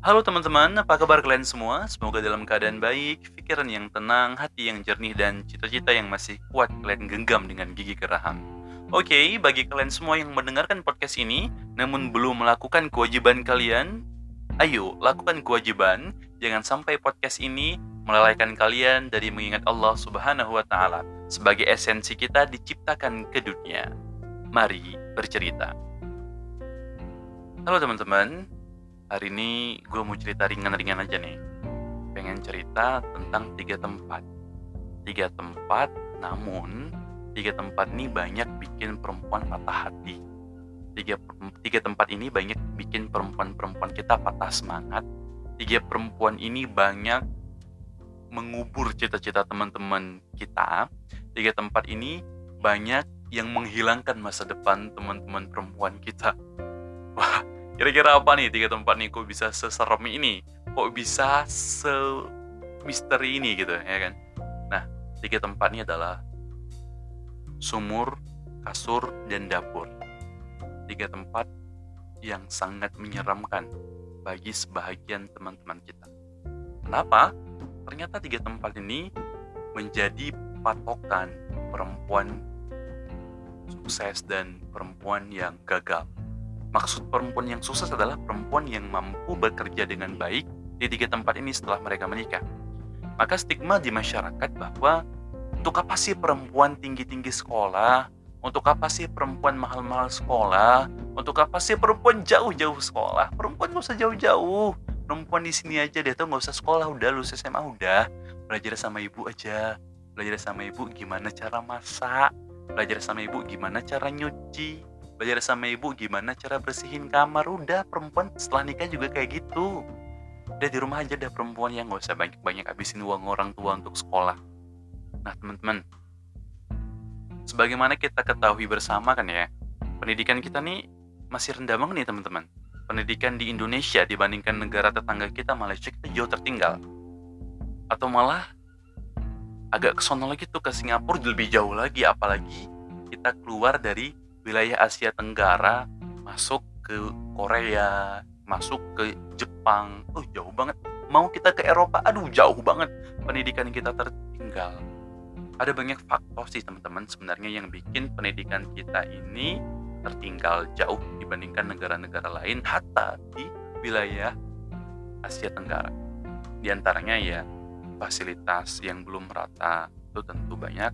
Halo teman-teman, apa kabar kalian semua? Semoga dalam keadaan baik, pikiran yang tenang, hati yang jernih, dan cita-cita yang masih kuat kalian genggam dengan gigi geraham. Oke, bagi kalian semua yang mendengarkan podcast ini, namun belum melakukan kewajiban kalian, ayo lakukan kewajiban. Jangan sampai podcast ini melalaikan kalian dari mengingat Allah Subhanahu wa Ta'ala sebagai esensi kita diciptakan ke dunia. Mari bercerita. Halo teman-teman, hari ini gue mau cerita ringan-ringan aja nih. Pengen cerita tentang tiga tempat. Tiga tempat, namun tiga tempat ini banyak bikin perempuan patah hati. Tiga, tiga tempat ini banyak bikin perempuan-perempuan kita patah semangat. Tiga perempuan ini banyak mengubur cita-cita teman-teman kita. Tiga tempat ini banyak yang menghilangkan masa depan teman-teman perempuan kita. Wah, Kira-kira apa nih tiga tempat nih kok bisa seserem ini? Kok bisa se misteri ini gitu ya kan? Nah, tiga tempat ini adalah sumur, kasur, dan dapur. Tiga tempat yang sangat menyeramkan bagi sebahagian teman-teman kita. Kenapa? Ternyata tiga tempat ini menjadi patokan perempuan sukses dan perempuan yang gagal Maksud perempuan yang sukses adalah perempuan yang mampu bekerja dengan baik di tiga tempat ini setelah mereka menikah. Maka stigma di masyarakat bahwa untuk apa sih perempuan tinggi-tinggi sekolah? Untuk apa sih perempuan mahal-mahal sekolah? Untuk apa sih perempuan jauh-jauh sekolah? Perempuan gak usah jauh-jauh. Perempuan di sini aja dia tuh gak usah sekolah udah lulus SMA udah belajar sama ibu aja. Belajar sama ibu gimana cara masak, belajar sama ibu gimana cara nyuci, belajar sama ibu gimana cara bersihin kamar? Udah perempuan setelah nikah juga kayak gitu. Udah di rumah aja udah perempuan yang gak usah banyak-banyak habisin uang orang tua untuk sekolah. Nah teman-teman sebagaimana kita ketahui bersama kan ya pendidikan kita nih masih rendah banget nih teman-teman. Pendidikan di Indonesia dibandingkan negara tetangga kita Malaysia kita jauh tertinggal. Atau malah agak kesono lagi tuh ke Singapura lebih jauh lagi apalagi kita keluar dari wilayah Asia Tenggara masuk ke Korea, masuk ke Jepang, oh jauh banget. Mau kita ke Eropa, aduh jauh banget. Pendidikan kita tertinggal. Ada banyak faktor sih teman-teman sebenarnya yang bikin pendidikan kita ini tertinggal jauh dibandingkan negara-negara lain hatta di wilayah Asia Tenggara. Di antaranya ya fasilitas yang belum merata itu tentu banyak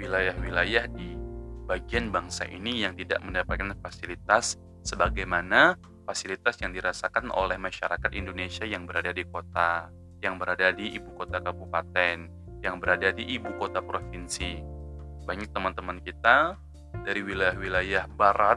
wilayah-wilayah di bagian bangsa ini yang tidak mendapatkan fasilitas sebagaimana fasilitas yang dirasakan oleh masyarakat Indonesia yang berada di kota, yang berada di ibu kota kabupaten, yang berada di ibu kota provinsi. Banyak teman-teman kita dari wilayah-wilayah barat,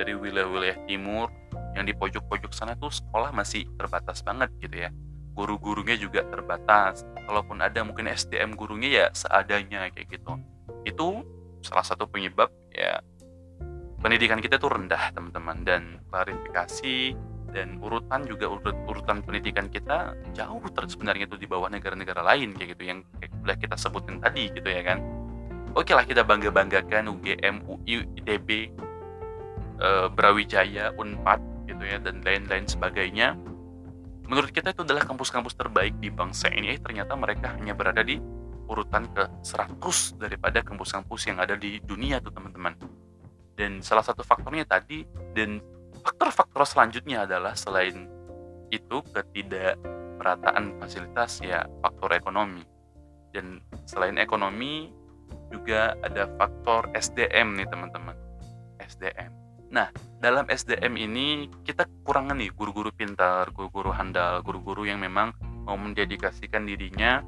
dari wilayah-wilayah timur, yang di pojok-pojok sana tuh sekolah masih terbatas banget gitu ya. Guru-gurunya juga terbatas. Kalaupun ada mungkin SDM gurunya ya seadanya kayak gitu. Itu salah satu penyebab ya pendidikan kita tuh rendah teman-teman. Dan klarifikasi dan urutan juga urut urutan pendidikan kita jauh ter sebenarnya itu di bawah negara-negara lain kayak gitu. Yang kayak udah kita sebutin tadi gitu ya kan. Oke lah kita bangga banggakan UGM UI ITB e, Brawijaya Unpad gitu ya dan lain-lain sebagainya. Menurut kita itu adalah kampus-kampus terbaik di bangsa ini. Eh, ternyata mereka hanya berada di urutan ke 100 daripada kampus-kampus yang ada di dunia tuh teman-teman. Dan salah satu faktornya tadi dan faktor-faktor selanjutnya adalah selain itu ketidakmerataan fasilitas ya faktor ekonomi. Dan selain ekonomi juga ada faktor SDM nih teman-teman. SDM. Nah, dalam SDM ini kita kekurangan nih guru-guru pintar, guru-guru handal, guru-guru yang memang mau mendedikasikan dirinya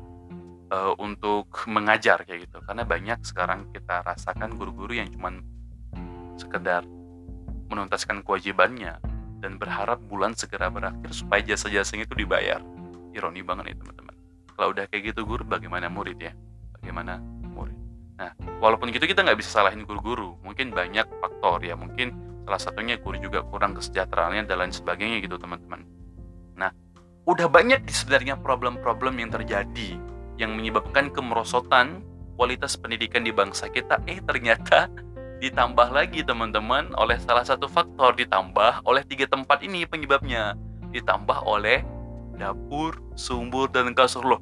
uh, untuk mengajar kayak gitu. Karena banyak sekarang kita rasakan guru-guru yang cuman sekedar menuntaskan kewajibannya dan berharap bulan segera berakhir supaya jasa-jasanya itu dibayar. Ironi banget nih teman-teman. Kalau udah kayak gitu guru bagaimana murid ya? Bagaimana murid? Nah walaupun gitu kita nggak bisa salahin guru-guru. Mungkin banyak faktor ya. Mungkin salah satunya guru juga kurang kesejahteraannya dan lain sebagainya gitu teman-teman. Nah udah banyak sebenarnya problem-problem yang terjadi yang menyebabkan kemerosotan kualitas pendidikan di bangsa kita eh ternyata ditambah lagi teman-teman oleh salah satu faktor ditambah oleh tiga tempat ini penyebabnya ditambah oleh dapur, sumur, dan kasur loh.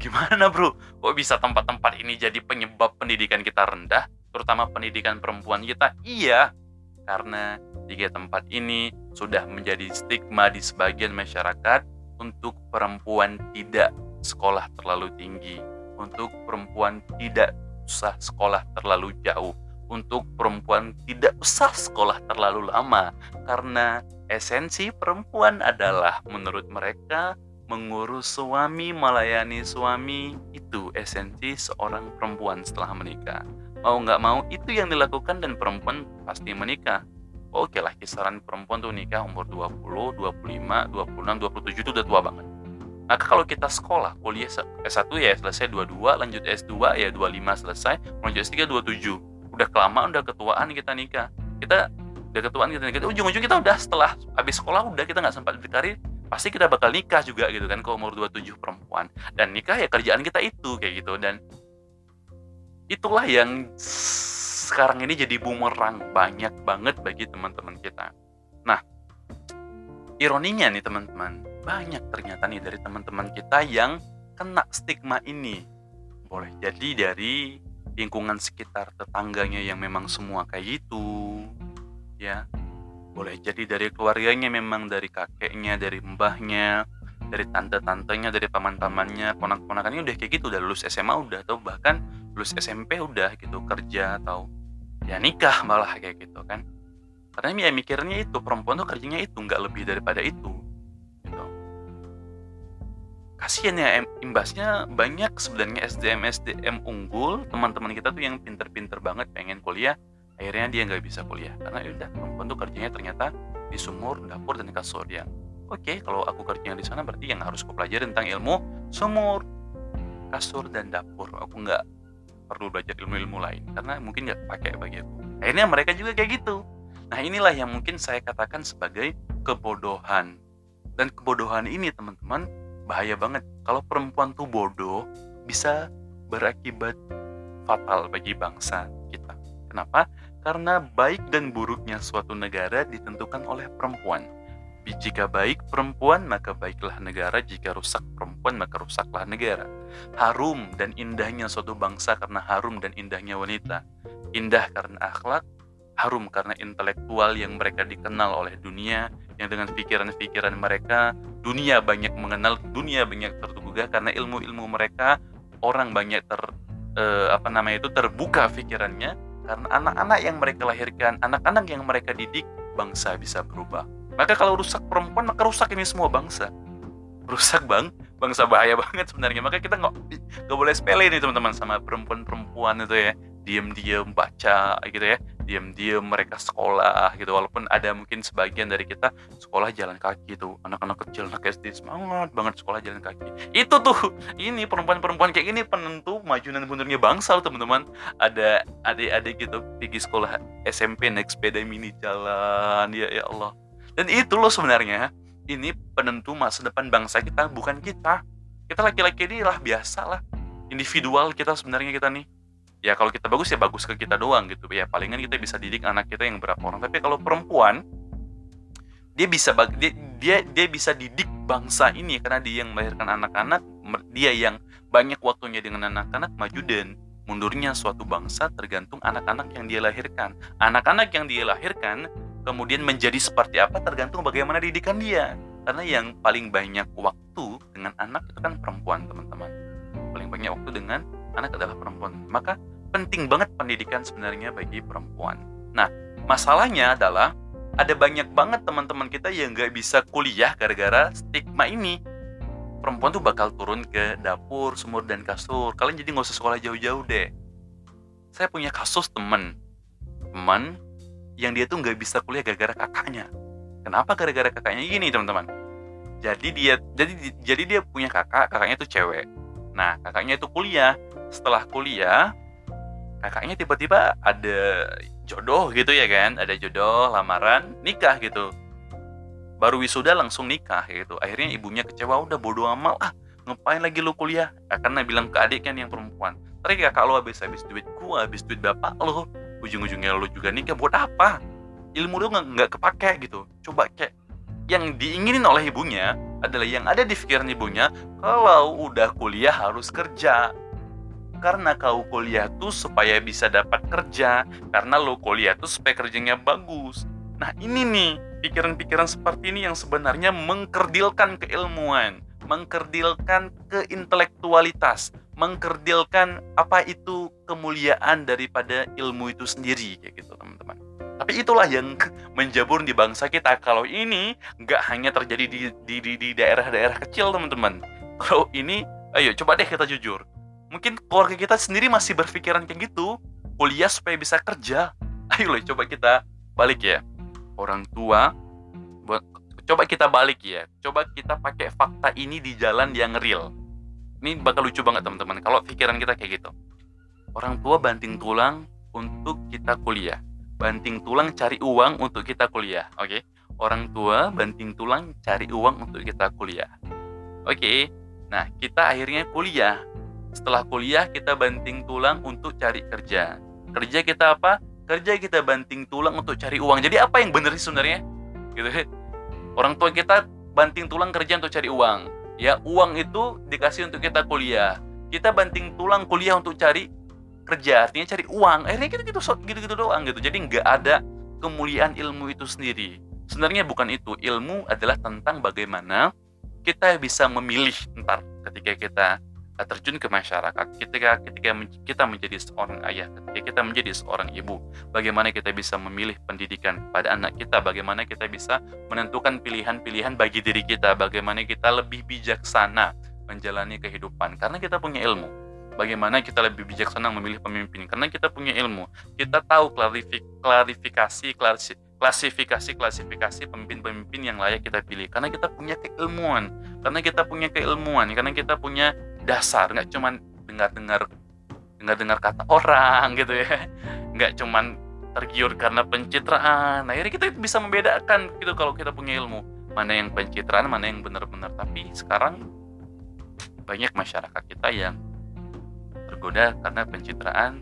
Gimana bro? Kok bisa tempat-tempat ini jadi penyebab pendidikan kita rendah? Terutama pendidikan perempuan kita? Iya, karena tiga tempat ini sudah menjadi stigma di sebagian masyarakat untuk perempuan tidak sekolah terlalu tinggi, untuk perempuan tidak usah sekolah terlalu jauh, untuk perempuan tidak usah sekolah terlalu lama, karena esensi perempuan adalah menurut mereka mengurus suami, melayani suami, itu esensi seorang perempuan setelah menikah. Mau nggak mau, itu yang dilakukan dan perempuan pasti menikah. Oke lah, kisaran perempuan tuh nikah umur 20, 25, 26, 27 itu udah tua banget. Maka kalau kita sekolah, kuliah S1 ya selesai 22, lanjut S2 ya 25 selesai, lanjut S3 27. Udah kelamaan, udah ketuaan kita nikah. Kita udah ketuaan kita nikah, ujung-ujung kita udah setelah habis sekolah udah kita nggak sempat berkarir, pasti kita bakal nikah juga gitu kan ke umur 27 perempuan. Dan nikah ya kerjaan kita itu kayak gitu. Dan itulah yang sekarang ini jadi bumerang banyak banget bagi teman-teman kita. Nah ironinya nih teman-teman banyak ternyata nih dari teman-teman kita yang kena stigma ini. Boleh jadi dari lingkungan sekitar tetangganya yang memang semua kayak gitu ya. Boleh jadi dari keluarganya memang dari kakeknya dari mbahnya dari tante-tantenya dari paman-pamannya ponak-ponakannya udah kayak gitu udah lulus SMA udah atau bahkan lulus SMP udah gitu kerja atau ya nikah malah kayak gitu kan. Karena ya mikirnya itu perempuan tuh kerjanya itu nggak lebih daripada itu kasian ya imbasnya banyak sebenarnya SDM SDM unggul. Teman-teman kita tuh yang pinter-pinter banget pengen kuliah akhirnya dia nggak bisa kuliah. Karena ya udah perempuan tuh kerjanya ternyata di sumur dapur dan kasur yang oke okay, kalau aku kerjanya di sana berarti yang harus aku pelajari tentang ilmu sumur kasur dan dapur. Aku nggak perlu belajar ilmu-ilmu lain karena mungkin nggak pakai bagi aku. Akhirnya mereka juga kayak gitu. Nah inilah yang mungkin saya katakan sebagai kebodohan. Dan kebodohan ini teman-teman bahaya banget kalau perempuan tuh bodoh bisa berakibat fatal bagi bangsa kita kenapa karena baik dan buruknya suatu negara ditentukan oleh perempuan. Jika baik perempuan, maka baiklah negara. Jika rusak perempuan, maka rusaklah negara. Harum dan indahnya suatu bangsa karena harum dan indahnya wanita. Indah karena akhlak, harum karena intelektual yang mereka dikenal oleh dunia, yang dengan pikiran-pikiran mereka, dunia banyak mengenal, dunia banyak tergugah karena ilmu-ilmu mereka, orang banyak ter eh, apa namanya itu terbuka pikirannya, karena anak-anak yang mereka lahirkan, anak-anak yang mereka didik, bangsa bisa berubah. Maka kalau rusak perempuan, maka rusak ini semua bangsa. Rusak bang, bangsa bahaya banget sebenarnya. Maka kita nggak nggak boleh sepele nih teman-teman sama perempuan-perempuan itu ya. Diam-diam baca gitu ya. Diam-diam mereka sekolah gitu. Walaupun ada mungkin sebagian dari kita sekolah jalan kaki tuh. Anak-anak kecil anak SD semangat banget sekolah jalan kaki. Itu tuh ini perempuan-perempuan kayak gini penentu maju dan mundurnya bangsa teman-teman. Ada adik-adik gitu pergi sekolah SMP naik sepeda mini jalan ya ya Allah. Dan itu loh sebenarnya ini penentu masa depan bangsa kita bukan kita. Kita laki-laki ini lah biasa lah. Individual kita sebenarnya kita nih ya kalau kita bagus ya bagus ke kita doang gitu. Ya palingan kita bisa didik anak kita yang berapa orang. Tapi kalau perempuan dia bisa dia dia, dia bisa didik bangsa ini. Karena dia yang melahirkan anak-anak dia yang banyak waktunya dengan anak-anak maju dan mundurnya suatu bangsa tergantung anak-anak yang dia lahirkan. Anak-anak yang dia lahirkan kemudian menjadi seperti apa tergantung bagaimana didikan dia. Karena yang paling banyak waktu dengan anak itu kan perempuan teman-teman. Paling banyak waktu dengan anak adalah perempuan. Maka penting banget pendidikan sebenarnya bagi perempuan. Nah, masalahnya adalah ada banyak banget teman-teman kita yang nggak bisa kuliah gara-gara stigma ini. Perempuan tuh bakal turun ke dapur, sumur, dan kasur. Kalian jadi nggak usah sekolah jauh-jauh deh. Saya punya kasus temen. Teman yang dia tuh nggak bisa kuliah gara-gara kakaknya. Kenapa gara-gara kakaknya gini teman-teman? Jadi dia jadi jadi dia punya kakak, kakaknya tuh cewek. Nah, kakaknya itu kuliah. Setelah kuliah, kakaknya tiba-tiba ada jodoh gitu ya kan? Ada jodoh lamaran nikah gitu. Baru wisuda langsung nikah gitu. Akhirnya ibunya kecewa udah bodo amal ah ngapain lagi lu kuliah? Ya, karena bilang ke adiknya yang perempuan. Tadi kakak lo habis habis duit gua habis duit bapak lo ujung-ujungnya lo juga nikah buat apa? Ilmu lu nggak kepake gitu. Coba kayak yang diinginin oleh ibunya adalah yang ada di pikiran ibunya kalau udah kuliah harus kerja karena kau kuliah tuh supaya bisa dapat kerja karena lo kuliah tuh supaya kerjanya bagus nah ini nih pikiran-pikiran seperti ini yang sebenarnya mengkerdilkan keilmuan mengkerdilkan keintelektualitas mengkerdilkan apa itu kemuliaan daripada ilmu itu sendiri kayak gitu teman-teman tapi itulah yang menjabur di bangsa kita. Kalau ini nggak hanya terjadi di di di, daerah-daerah kecil, teman-teman. Kalau ini, ayo coba deh kita jujur. Mungkin keluarga kita sendiri masih berpikiran kayak gitu, kuliah supaya bisa kerja. Ayo loh, coba kita balik ya. Orang tua, buat coba kita balik ya. Coba kita pakai fakta ini di jalan yang real. Ini bakal lucu banget teman-teman. Kalau pikiran kita kayak gitu. Orang tua banting tulang untuk kita kuliah banting tulang cari uang untuk kita kuliah. Oke, okay? orang tua banting tulang cari uang untuk kita kuliah. Oke, okay? nah kita akhirnya kuliah. Setelah kuliah kita banting tulang untuk cari kerja. Kerja kita apa? Kerja kita banting tulang untuk cari uang. Jadi apa yang benar sih sebenarnya? Gitu. Orang tua kita banting tulang kerja untuk cari uang. Ya, uang itu dikasih untuk kita kuliah. Kita banting tulang kuliah untuk cari kerja artinya cari uang akhirnya kita gitu gitu gitu doang gitu jadi nggak ada kemuliaan ilmu itu sendiri sebenarnya bukan itu ilmu adalah tentang bagaimana kita bisa memilih ntar ketika kita terjun ke masyarakat ketika ketika kita menjadi seorang ayah ketika kita menjadi seorang ibu bagaimana kita bisa memilih pendidikan pada anak kita bagaimana kita bisa menentukan pilihan-pilihan bagi diri kita bagaimana kita lebih bijaksana menjalani kehidupan. Karena kita punya ilmu. Bagaimana kita lebih bijaksana memilih pemimpin? Karena kita punya ilmu. Kita tahu klarifikasi klasifikasi klasifikasi pemimpin-pemimpin yang layak kita pilih. Karena kita punya keilmuan. Karena kita punya keilmuan. Karena kita punya dasar nggak cuman dengar-dengar dengar-dengar kata orang gitu ya. Nggak cuman tergiur karena pencitraan. Akhirnya kita bisa membedakan gitu kalau kita punya ilmu. Mana yang pencitraan mana yang benar-benar. Tapi sekarang banyak masyarakat kita yang tergoda karena pencitraan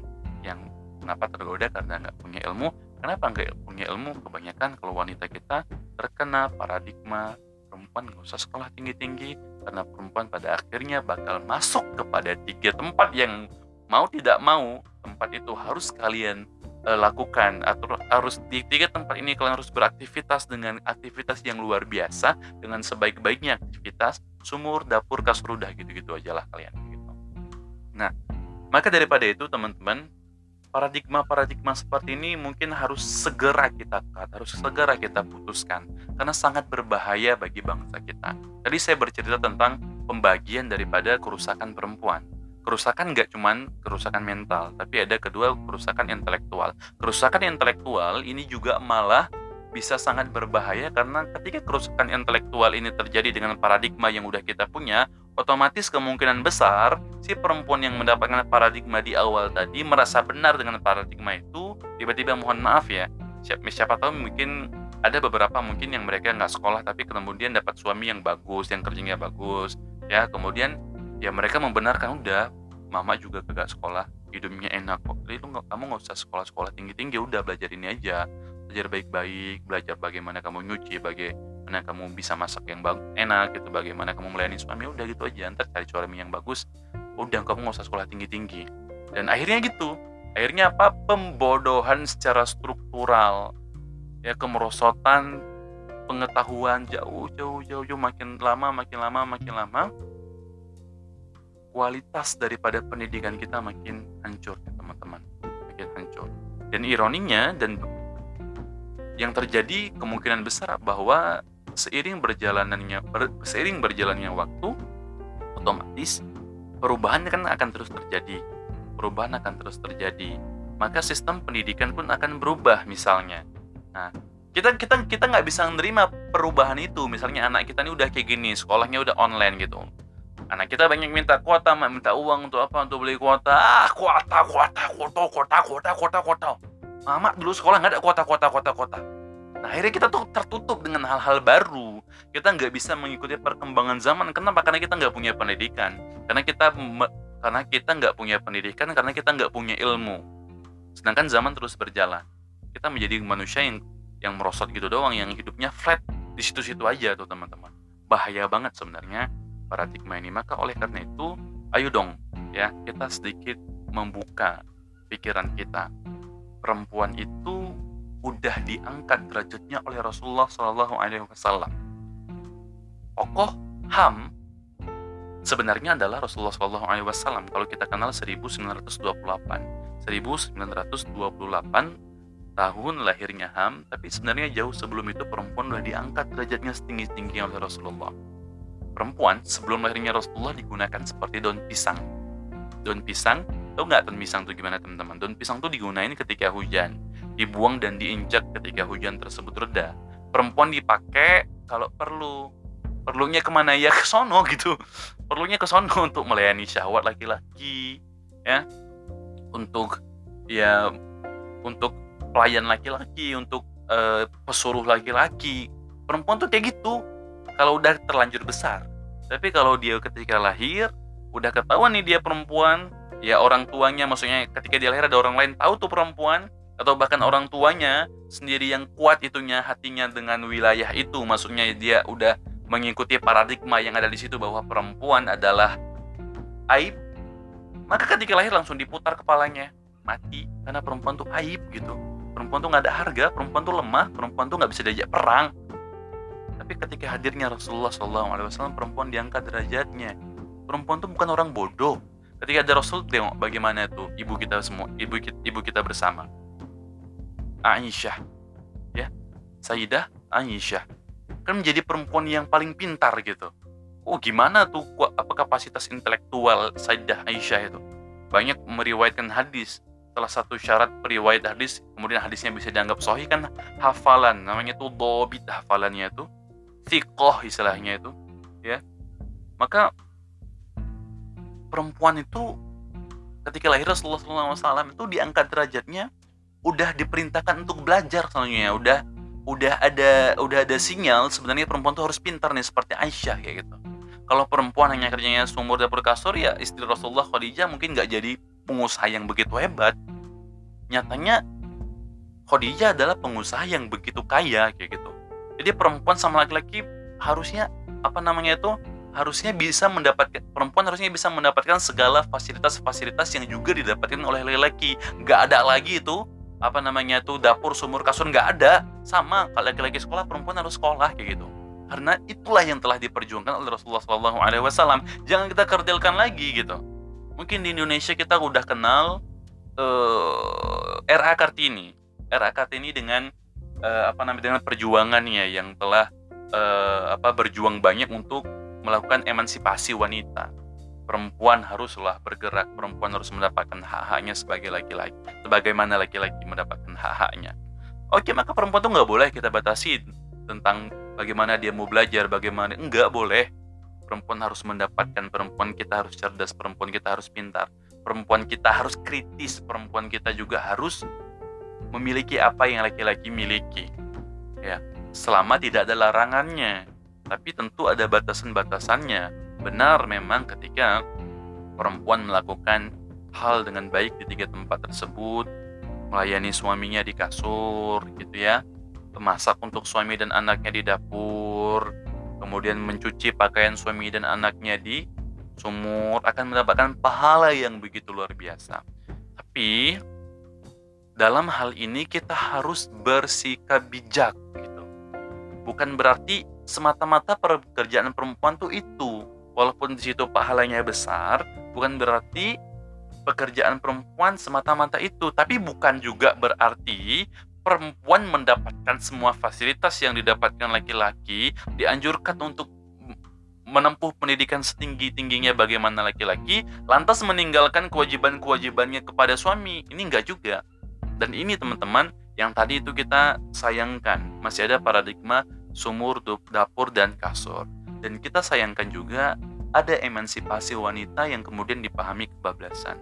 yang kenapa tergoda? Karena nggak punya ilmu. Kenapa nggak punya ilmu? Kebanyakan kalau wanita kita terkena paradigma perempuan nggak usah sekolah tinggi-tinggi karena perempuan pada akhirnya bakal masuk kepada tiga tempat yang mau tidak mau tempat itu harus kalian uh, lakukan atau harus di tiga tempat ini kalian harus beraktivitas dengan aktivitas yang luar biasa dengan sebaik-baiknya aktivitas sumur dapur kasur udah gitu-gitu aja lah kalian gitu. Nah maka daripada itu teman-teman, paradigma-paradigma seperti ini mungkin harus segera kita cut, harus segera kita putuskan karena sangat berbahaya bagi bangsa kita. Tadi saya bercerita tentang pembagian daripada kerusakan perempuan. Kerusakan nggak cuman kerusakan mental, tapi ada kedua kerusakan intelektual. Kerusakan intelektual ini juga malah bisa sangat berbahaya karena ketika kerusakan intelektual ini terjadi dengan paradigma yang udah kita punya, otomatis kemungkinan besar si perempuan yang mendapatkan paradigma di awal tadi merasa benar dengan paradigma itu. Tiba-tiba mohon maaf ya siapa, siapa tahu mungkin ada beberapa mungkin yang mereka nggak sekolah tapi kemudian dapat suami yang bagus yang kerjanya bagus ya. Kemudian ya mereka membenarkan udah mama juga kagak sekolah hidupnya enak kok. Jadi lu gak, kamu nggak usah sekolah-sekolah tinggi-tinggi udah belajar ini aja. Belajar baik-baik belajar bagaimana kamu nyuci bagaimana bagaimana kamu bisa masak yang enak gitu bagaimana kamu melayani suami udah gitu aja ntar cari suami yang bagus udah kamu nggak usah sekolah tinggi tinggi dan akhirnya gitu akhirnya apa pembodohan secara struktural ya kemerosotan pengetahuan jauh jauh jauh makin lama makin lama makin lama kualitas daripada pendidikan kita makin hancur ya teman-teman. Makin hancur. Dan ironinya dan yang terjadi kemungkinan besar bahwa seiring berjalannya ber, seiring berjalannya waktu otomatis perubahan kan akan terus terjadi. Perubahan akan terus terjadi. Maka sistem pendidikan pun akan berubah misalnya. Nah kita kita kita nggak bisa menerima perubahan itu. Misalnya anak kita ini udah kayak gini sekolahnya udah online gitu. Anak kita banyak minta kuota minta uang untuk apa? Untuk beli kuota. Ah kuota kuota kuota kuota kuota kuota kuota. Mama dulu sekolah nggak ada kuota kuota kuota kuota Nah, akhirnya kita tuh tertutup dengan hal-hal baru. Kita nggak bisa mengikuti perkembangan zaman. Kenapa? Karena kita nggak punya pendidikan. Karena kita karena kita nggak punya pendidikan. Karena kita nggak punya ilmu. Sedangkan zaman terus berjalan. Kita menjadi manusia yang yang merosot gitu doang, yang hidupnya flat, di situ-situ aja tuh teman-teman bahaya banget sebenarnya paradigma ini maka oleh karena itu ayo dong ya kita sedikit membuka pikiran kita perempuan itu udah diangkat derajatnya oleh Rasulullah Shallallahu Alaihi Wasallam. Tokoh Ham sebenarnya adalah Rasulullah Shallallahu Alaihi Wasallam. Kalau kita kenal 1928 1928 tahun lahirnya Ham tapi sebenarnya jauh sebelum itu perempuan sudah diangkat derajatnya setinggi tingginya oleh Rasulullah. Perempuan sebelum lahirnya Rasulullah digunakan seperti daun pisang. Daun pisang tahu nggak daun pisang itu gimana teman-teman? Daun pisang itu digunain ketika hujan dibuang dan diinjak ketika hujan tersebut reda. Perempuan dipakai kalau perlu. Perlunya ke mana? Ya ke sono gitu. Perlunya ke sono untuk melayani syahwat laki-laki ya. Untuk ya untuk pelayan laki-laki untuk uh, pesuruh laki-laki. Perempuan tuh kayak gitu. Kalau udah terlanjur besar. Tapi kalau dia ketika lahir udah ketahuan nih dia perempuan ya orang tuanya maksudnya ketika dia lahir ada orang lain tahu tuh perempuan atau bahkan orang tuanya sendiri yang kuat itunya hatinya dengan wilayah itu. Maksudnya dia udah mengikuti paradigma yang ada di situ bahwa perempuan adalah aib. Maka ketika lahir langsung diputar kepalanya. Mati karena perempuan tuh aib gitu. Perempuan tuh nggak ada harga perempuan tuh lemah perempuan tuh nggak bisa diajak perang. Tapi ketika hadirnya Rasulullah SAW perempuan diangkat derajatnya. Perempuan tuh bukan orang bodoh. Ketika ada Rasul tengok bagaimana tuh ibu kita semua ibu ibu kita bersama Aisyah. Ya Sayyidah Aisyah. Kan menjadi perempuan yang paling pintar gitu. Oh gimana tuh apa kapasitas intelektual Sayyidah Aisyah itu? Banyak meriwayatkan hadis. Salah satu syarat periwayat hadis kemudian hadisnya bisa dianggap sahih kan hafalan. Namanya tuh dobit hafalannya itu. Sikoh istilahnya itu. Ya. Maka perempuan itu ketika lahir Rasulullah SAW itu diangkat derajatnya udah diperintahkan untuk belajar sebenarnya udah udah ada udah ada sinyal sebenarnya perempuan tuh harus pintar nih seperti Aisyah kayak gitu. Kalau perempuan hanya kerjanya sumur dapur kasur ya istri Rasulullah Khadijah mungkin nggak jadi pengusaha yang begitu hebat. Nyatanya Khadijah adalah pengusaha yang begitu kaya kayak gitu. Jadi perempuan sama laki-laki harusnya apa namanya itu harusnya bisa mendapatkan perempuan harusnya bisa mendapatkan segala fasilitas-fasilitas yang juga didapatkan oleh laki-laki nggak ada lagi itu apa namanya tuh dapur sumur kasur nggak ada. Sama kalau laki-laki sekolah perempuan harus sekolah kayak gitu. Karena itulah yang telah diperjuangkan oleh Rasulullah Shallallahu Alaihi Wasallam. Jangan kita kerdilkan lagi gitu. Mungkin di Indonesia kita udah kenal uh, eh, RA Kartini. RA Kartini dengan uh, apa namanya dengan perjuangannya yang telah uh, apa berjuang banyak untuk melakukan emansipasi wanita perempuan haruslah bergerak, perempuan harus mendapatkan hak-haknya sebagai laki-laki. Sebagaimana laki-laki mendapatkan hak-haknya. Oke, maka perempuan tuh nggak boleh kita batasi tentang bagaimana dia mau belajar, bagaimana enggak boleh. Perempuan harus mendapatkan, perempuan kita harus cerdas, perempuan kita harus pintar, perempuan kita harus kritis, perempuan kita juga harus memiliki apa yang laki-laki miliki. Ya, selama tidak ada larangannya, tapi tentu ada batasan-batasannya Benar memang ketika perempuan melakukan hal dengan baik di tiga tempat tersebut, melayani suaminya di kasur gitu ya, memasak untuk suami dan anaknya di dapur, kemudian mencuci pakaian suami dan anaknya di sumur akan mendapatkan pahala yang begitu luar biasa. Tapi dalam hal ini kita harus bersikap bijak gitu. Bukan berarti semata-mata pekerjaan perempuan tuh itu walaupun di situ pahalanya besar, bukan berarti pekerjaan perempuan semata-mata itu, tapi bukan juga berarti perempuan mendapatkan semua fasilitas yang didapatkan laki-laki, dianjurkan untuk menempuh pendidikan setinggi-tingginya bagaimana laki-laki, lantas meninggalkan kewajiban-kewajibannya kepada suami. Ini enggak juga. Dan ini teman-teman, yang tadi itu kita sayangkan, masih ada paradigma sumur, dapur, dan kasur. Dan kita sayangkan juga ada emansipasi wanita yang kemudian dipahami kebablasan.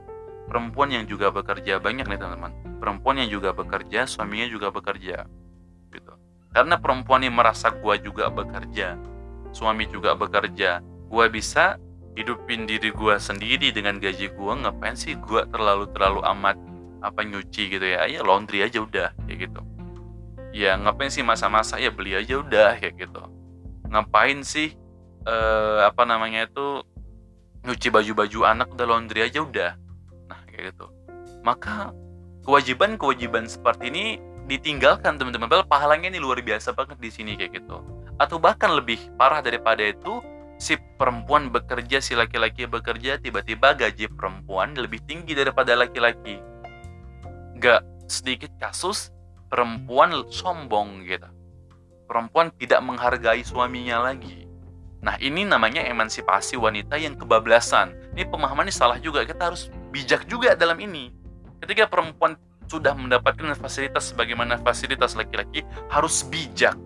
Perempuan yang juga bekerja banyak nih teman-teman. Perempuan yang juga bekerja, suaminya juga bekerja. Gitu. Karena perempuan yang merasa gua juga bekerja, suami juga bekerja, gua bisa hidupin diri gua sendiri dengan gaji gua ngapain sih gua terlalu terlalu amat apa nyuci gitu ya ya laundry aja udah kayak gitu ya ngapain sih masa-masa ya beli aja udah kayak gitu ngapain sih eh, apa namanya itu nyuci baju-baju anak udah laundry aja udah. Nah kayak gitu. Maka kewajiban-kewajiban seperti ini ditinggalkan teman-teman. Padahal pahalanya ini luar biasa banget di sini kayak gitu. Atau bahkan lebih parah daripada itu si perempuan bekerja si laki-laki bekerja tiba-tiba gaji perempuan lebih tinggi daripada laki-laki. Gak sedikit kasus perempuan sombong gitu. Perempuan tidak menghargai suaminya lagi. Nah ini namanya emansipasi wanita yang kebablasan. Ini pemahamannya salah juga. Kita harus bijak juga dalam ini. Ketika perempuan sudah mendapatkan fasilitas sebagaimana fasilitas laki-laki harus bijak.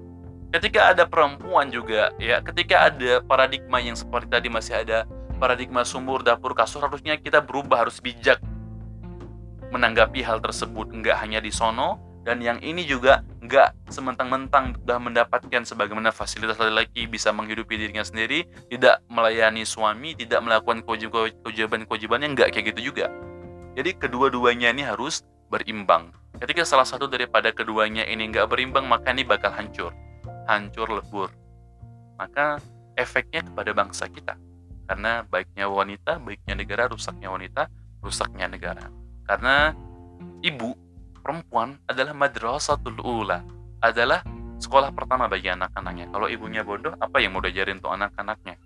Ketika ada perempuan juga ya, ketika ada paradigma yang seperti tadi masih ada paradigma sumur dapur kasur harusnya kita berubah harus bijak menanggapi hal tersebut nggak hanya di sono dan yang ini juga nggak sementang-mentang sudah mendapatkan sebagaimana fasilitas laki-laki bisa menghidupi dirinya sendiri tidak melayani suami tidak melakukan kewajiban-kewajibannya nggak kayak gitu juga. Jadi kedua-duanya ini harus berimbang. Ketika salah satu daripada keduanya ini nggak berimbang maka ini bakal hancur. Hancur lebur. Maka efeknya kepada bangsa kita. Karena baiknya wanita baiknya negara rusaknya wanita rusaknya negara. Karena ibu perempuan adalah madrasatul ula, adalah sekolah pertama bagi anak-anaknya. Kalau ibunya bodoh, apa yang mau diajarin untuk anak-anaknya?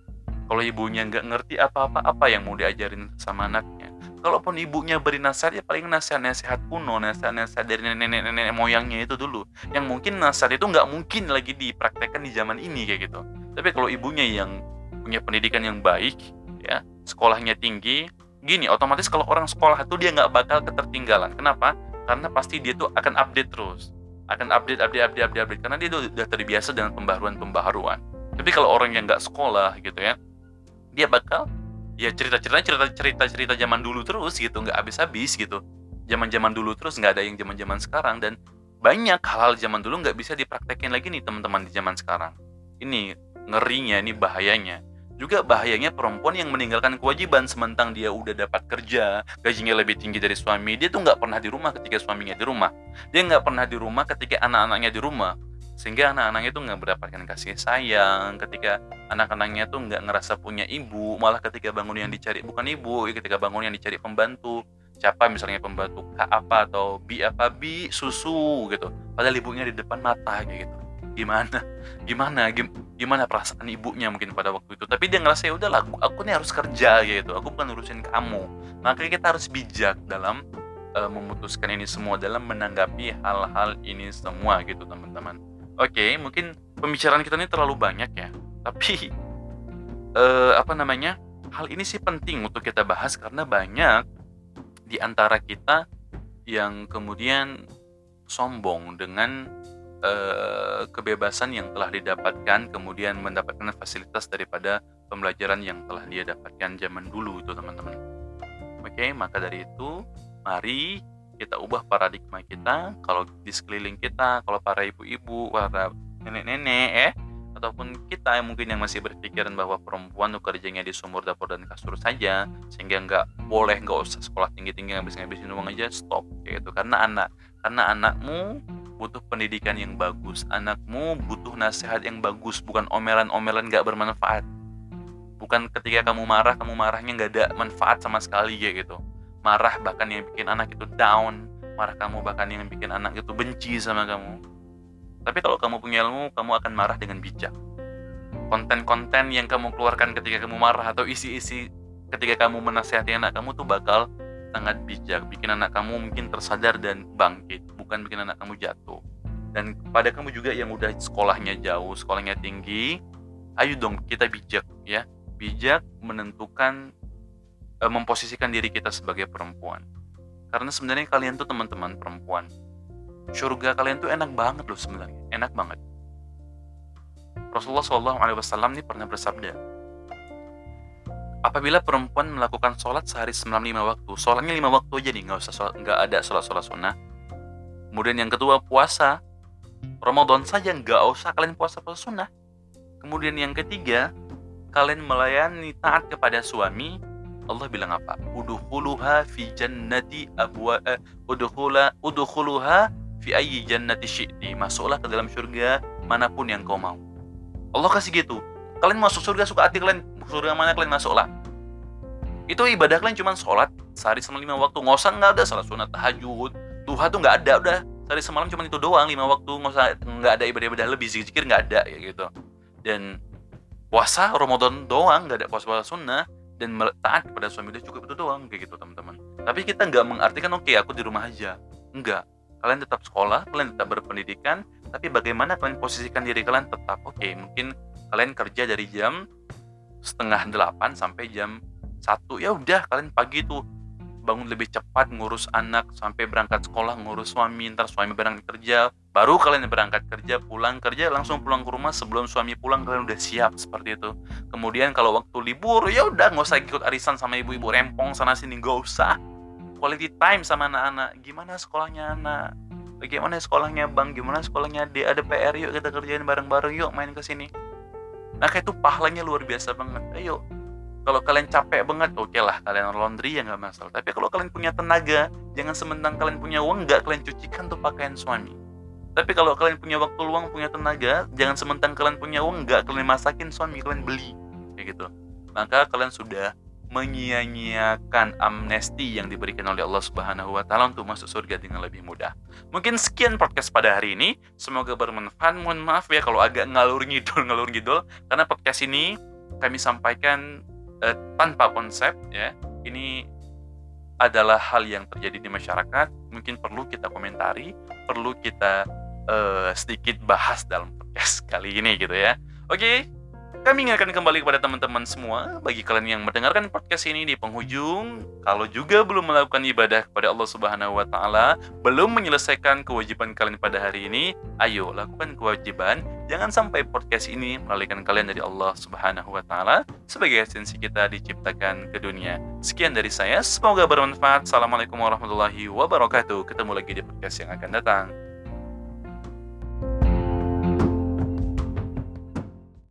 Kalau ibunya nggak ngerti apa-apa, apa yang mau diajarin sama anaknya? Kalaupun ibunya beri nasihat, ya paling nasihat-nasihat kuno, nasihat-nasihat dari nenek-nenek moyangnya itu dulu. Yang mungkin nasihat itu nggak mungkin lagi dipraktekkan di zaman ini kayak gitu. Tapi kalau ibunya yang punya pendidikan yang baik, ya sekolahnya tinggi, gini otomatis kalau orang sekolah itu dia nggak bakal ketertinggalan. Kenapa? Karena pasti dia tuh akan update terus. Akan update update update update, update. karena dia tuh udah terbiasa dengan pembaharuan pembaharuan tapi kalau orang yang nggak sekolah gitu ya dia bakal ya cerita cerita cerita cerita cerita zaman dulu terus gitu. Nggak habis habis gitu. Zaman zaman dulu terus nggak ada yang zaman zaman sekarang. Dan banyak hal-hal zaman dulu nggak bisa dipraktekin lagi nih teman-teman di zaman sekarang. Ini ngerinya ini bahayanya juga bahayanya perempuan yang meninggalkan kewajiban sementang dia udah dapat kerja, gajinya lebih tinggi dari suami, dia tuh nggak pernah di rumah ketika suaminya di rumah. Dia nggak pernah di rumah ketika anak-anaknya di rumah. Sehingga anak-anaknya tuh nggak mendapatkan kasih sayang, ketika anak-anaknya tuh nggak ngerasa punya ibu, malah ketika bangun yang dicari bukan ibu, ketika bangun yang dicari pembantu, siapa misalnya pembantu kak apa atau bi apa bi susu gitu padahal ibunya di depan mata gitu gimana? Gimana? Gimana perasaan ibunya mungkin pada waktu itu? Tapi dia ngerasa ya udahlah aku, aku nih harus kerja gitu. Aku bukan urusin kamu. Makanya kita harus bijak dalam uh, memutuskan ini semua dalam menanggapi hal-hal ini semua gitu teman-teman. Oke okay, mungkin pembicaraan kita ini terlalu banyak ya. Tapi uh, apa namanya hal ini sih penting untuk kita bahas karena banyak di antara kita yang kemudian sombong dengan Eh, kebebasan yang telah didapatkan kemudian mendapatkan fasilitas daripada pembelajaran yang telah dia dapatkan zaman dulu itu teman-teman. Oke maka dari itu mari kita ubah paradigma kita. Kalau di sekeliling kita kalau para ibu-ibu para nenek-nenek eh ataupun kita yang mungkin yang masih berpikiran bahwa perempuan tuh kerjanya di sumur dapur dan kasur saja sehingga nggak boleh nggak usah sekolah tinggi-tinggi ngabis-ngabisin uang aja stop kayak gitu. Karena anak karena anakmu butuh pendidikan yang bagus. Anakmu butuh nasihat yang bagus bukan omelan-omelan gak bermanfaat. Bukan ketika kamu marah kamu marahnya gak ada manfaat sama sekali ya gitu. Marah bahkan yang bikin anak itu down. Marah kamu bahkan yang bikin anak itu benci sama kamu. Tapi kalau kamu punya ilmu kamu akan marah dengan bijak. Konten-konten yang kamu keluarkan ketika kamu marah atau isi-isi ketika kamu menasihati anak kamu tuh bakal sangat bijak bikin anak kamu mungkin tersadar dan bangkit bukan bikin anak kamu jatuh. Dan pada kamu juga yang udah sekolahnya jauh sekolahnya tinggi ayo dong kita bijak ya. Bijak menentukan e, memposisikan diri kita sebagai perempuan. Karena sebenarnya kalian tuh teman-teman perempuan. Surga kalian tuh enak banget loh sebenarnya enak banget. Rasulullah SAW ini pernah bersabda apabila perempuan melakukan sholat sehari semalam lima waktu sholatnya lima waktu aja nih nggak usah sholat, nggak ada sholat sholat sunnah kemudian yang kedua puasa. Ramadan saja nggak usah kalian puasa puasa sunnah. Kemudian yang ketiga kalian melayani taat kepada suami. Allah bilang apa? Udhuluha fi jannati abwa udhula udhuluha fi ayyi jannati syi'ti. Masuklah ke dalam surga mana pun yang kau mau. Allah kasih gitu. Kalian masuk surga suka hati kalian. Surga mana kalian masuklah. Itu ibadah kalian cuma sholat sehari semalam lima waktu. Nggak usah nggak ada salat sunat tahajud duha tuh nggak ada udah sehari semalam cuma itu doang lima waktu nggak usah ada ibadah-ibadah lebih zikir nggak ada ya gitu. Dan puasa Ramadan doang nggak ada puasa-puasa sunnah dan taat kepada suami udah cukup itu doang kayak gitu teman-teman. Tapi kita nggak mengartikan oke okay, aku di rumah aja. Enggak kalian tetap sekolah kalian tetap berpendidikan tapi bagaimana kalian posisikan diri kalian tetap oke okay, mungkin kalian kerja dari jam setengah delapan sampai jam satu ya udah kalian pagi tuh bangun lebih cepat ngurus anak sampai berangkat sekolah ngurus suami ntar suami berangkat kerja baru kalian berangkat kerja pulang kerja langsung pulang ke rumah sebelum suami pulang kalian udah siap seperti itu. Kemudian kalau waktu libur ya udah nggak usah ikut arisan sama ibu-ibu rempong sana sini nggak usah. Quality time sama anak-anak gimana sekolahnya anak? Bagaimana sekolahnya bang? Gimana sekolahnya dia ada PR yuk kita kerjain bareng-bareng yuk main ke sini. Nah kayak itu pahalanya luar biasa banget. Ayo kalau kalian capek banget oke okay lah kalian laundry ya nggak masalah tapi kalau kalian punya tenaga jangan sementang kalian punya uang nggak kalian cucikan tuh pakaian suami tapi kalau kalian punya waktu luang punya tenaga jangan sementang kalian punya uang nggak kalian masakin suami kalian beli kayak gitu maka kalian sudah menyia-nyiakan amnesti yang diberikan oleh Allah Subhanahu wa taala untuk masuk surga dengan lebih mudah. Mungkin sekian podcast pada hari ini. Semoga bermanfaat. Mohon maaf ya kalau agak ngalur ngidul ngalur ngidul karena podcast ini kami sampaikan uh, tanpa konsep ya ini adalah hal yang terjadi di masyarakat. Mungkin perlu kita komentari perlu kita uh, sedikit bahas dalam podcast kali ini gitu ya. Oke kami ingatkan kembali kepada teman-teman semua, bagi kalian yang mendengarkan podcast ini di penghujung, kalau juga belum melakukan ibadah kepada Allah Subhanahu wa taala, belum menyelesaikan kewajiban kalian pada hari ini, ayo lakukan kewajiban. Jangan sampai podcast ini melalikan kalian dari Allah Subhanahu wa taala sebagai esensi kita diciptakan ke dunia. Sekian dari saya, semoga bermanfaat. Assalamualaikum warahmatullahi wabarakatuh. Ketemu lagi di podcast yang akan datang.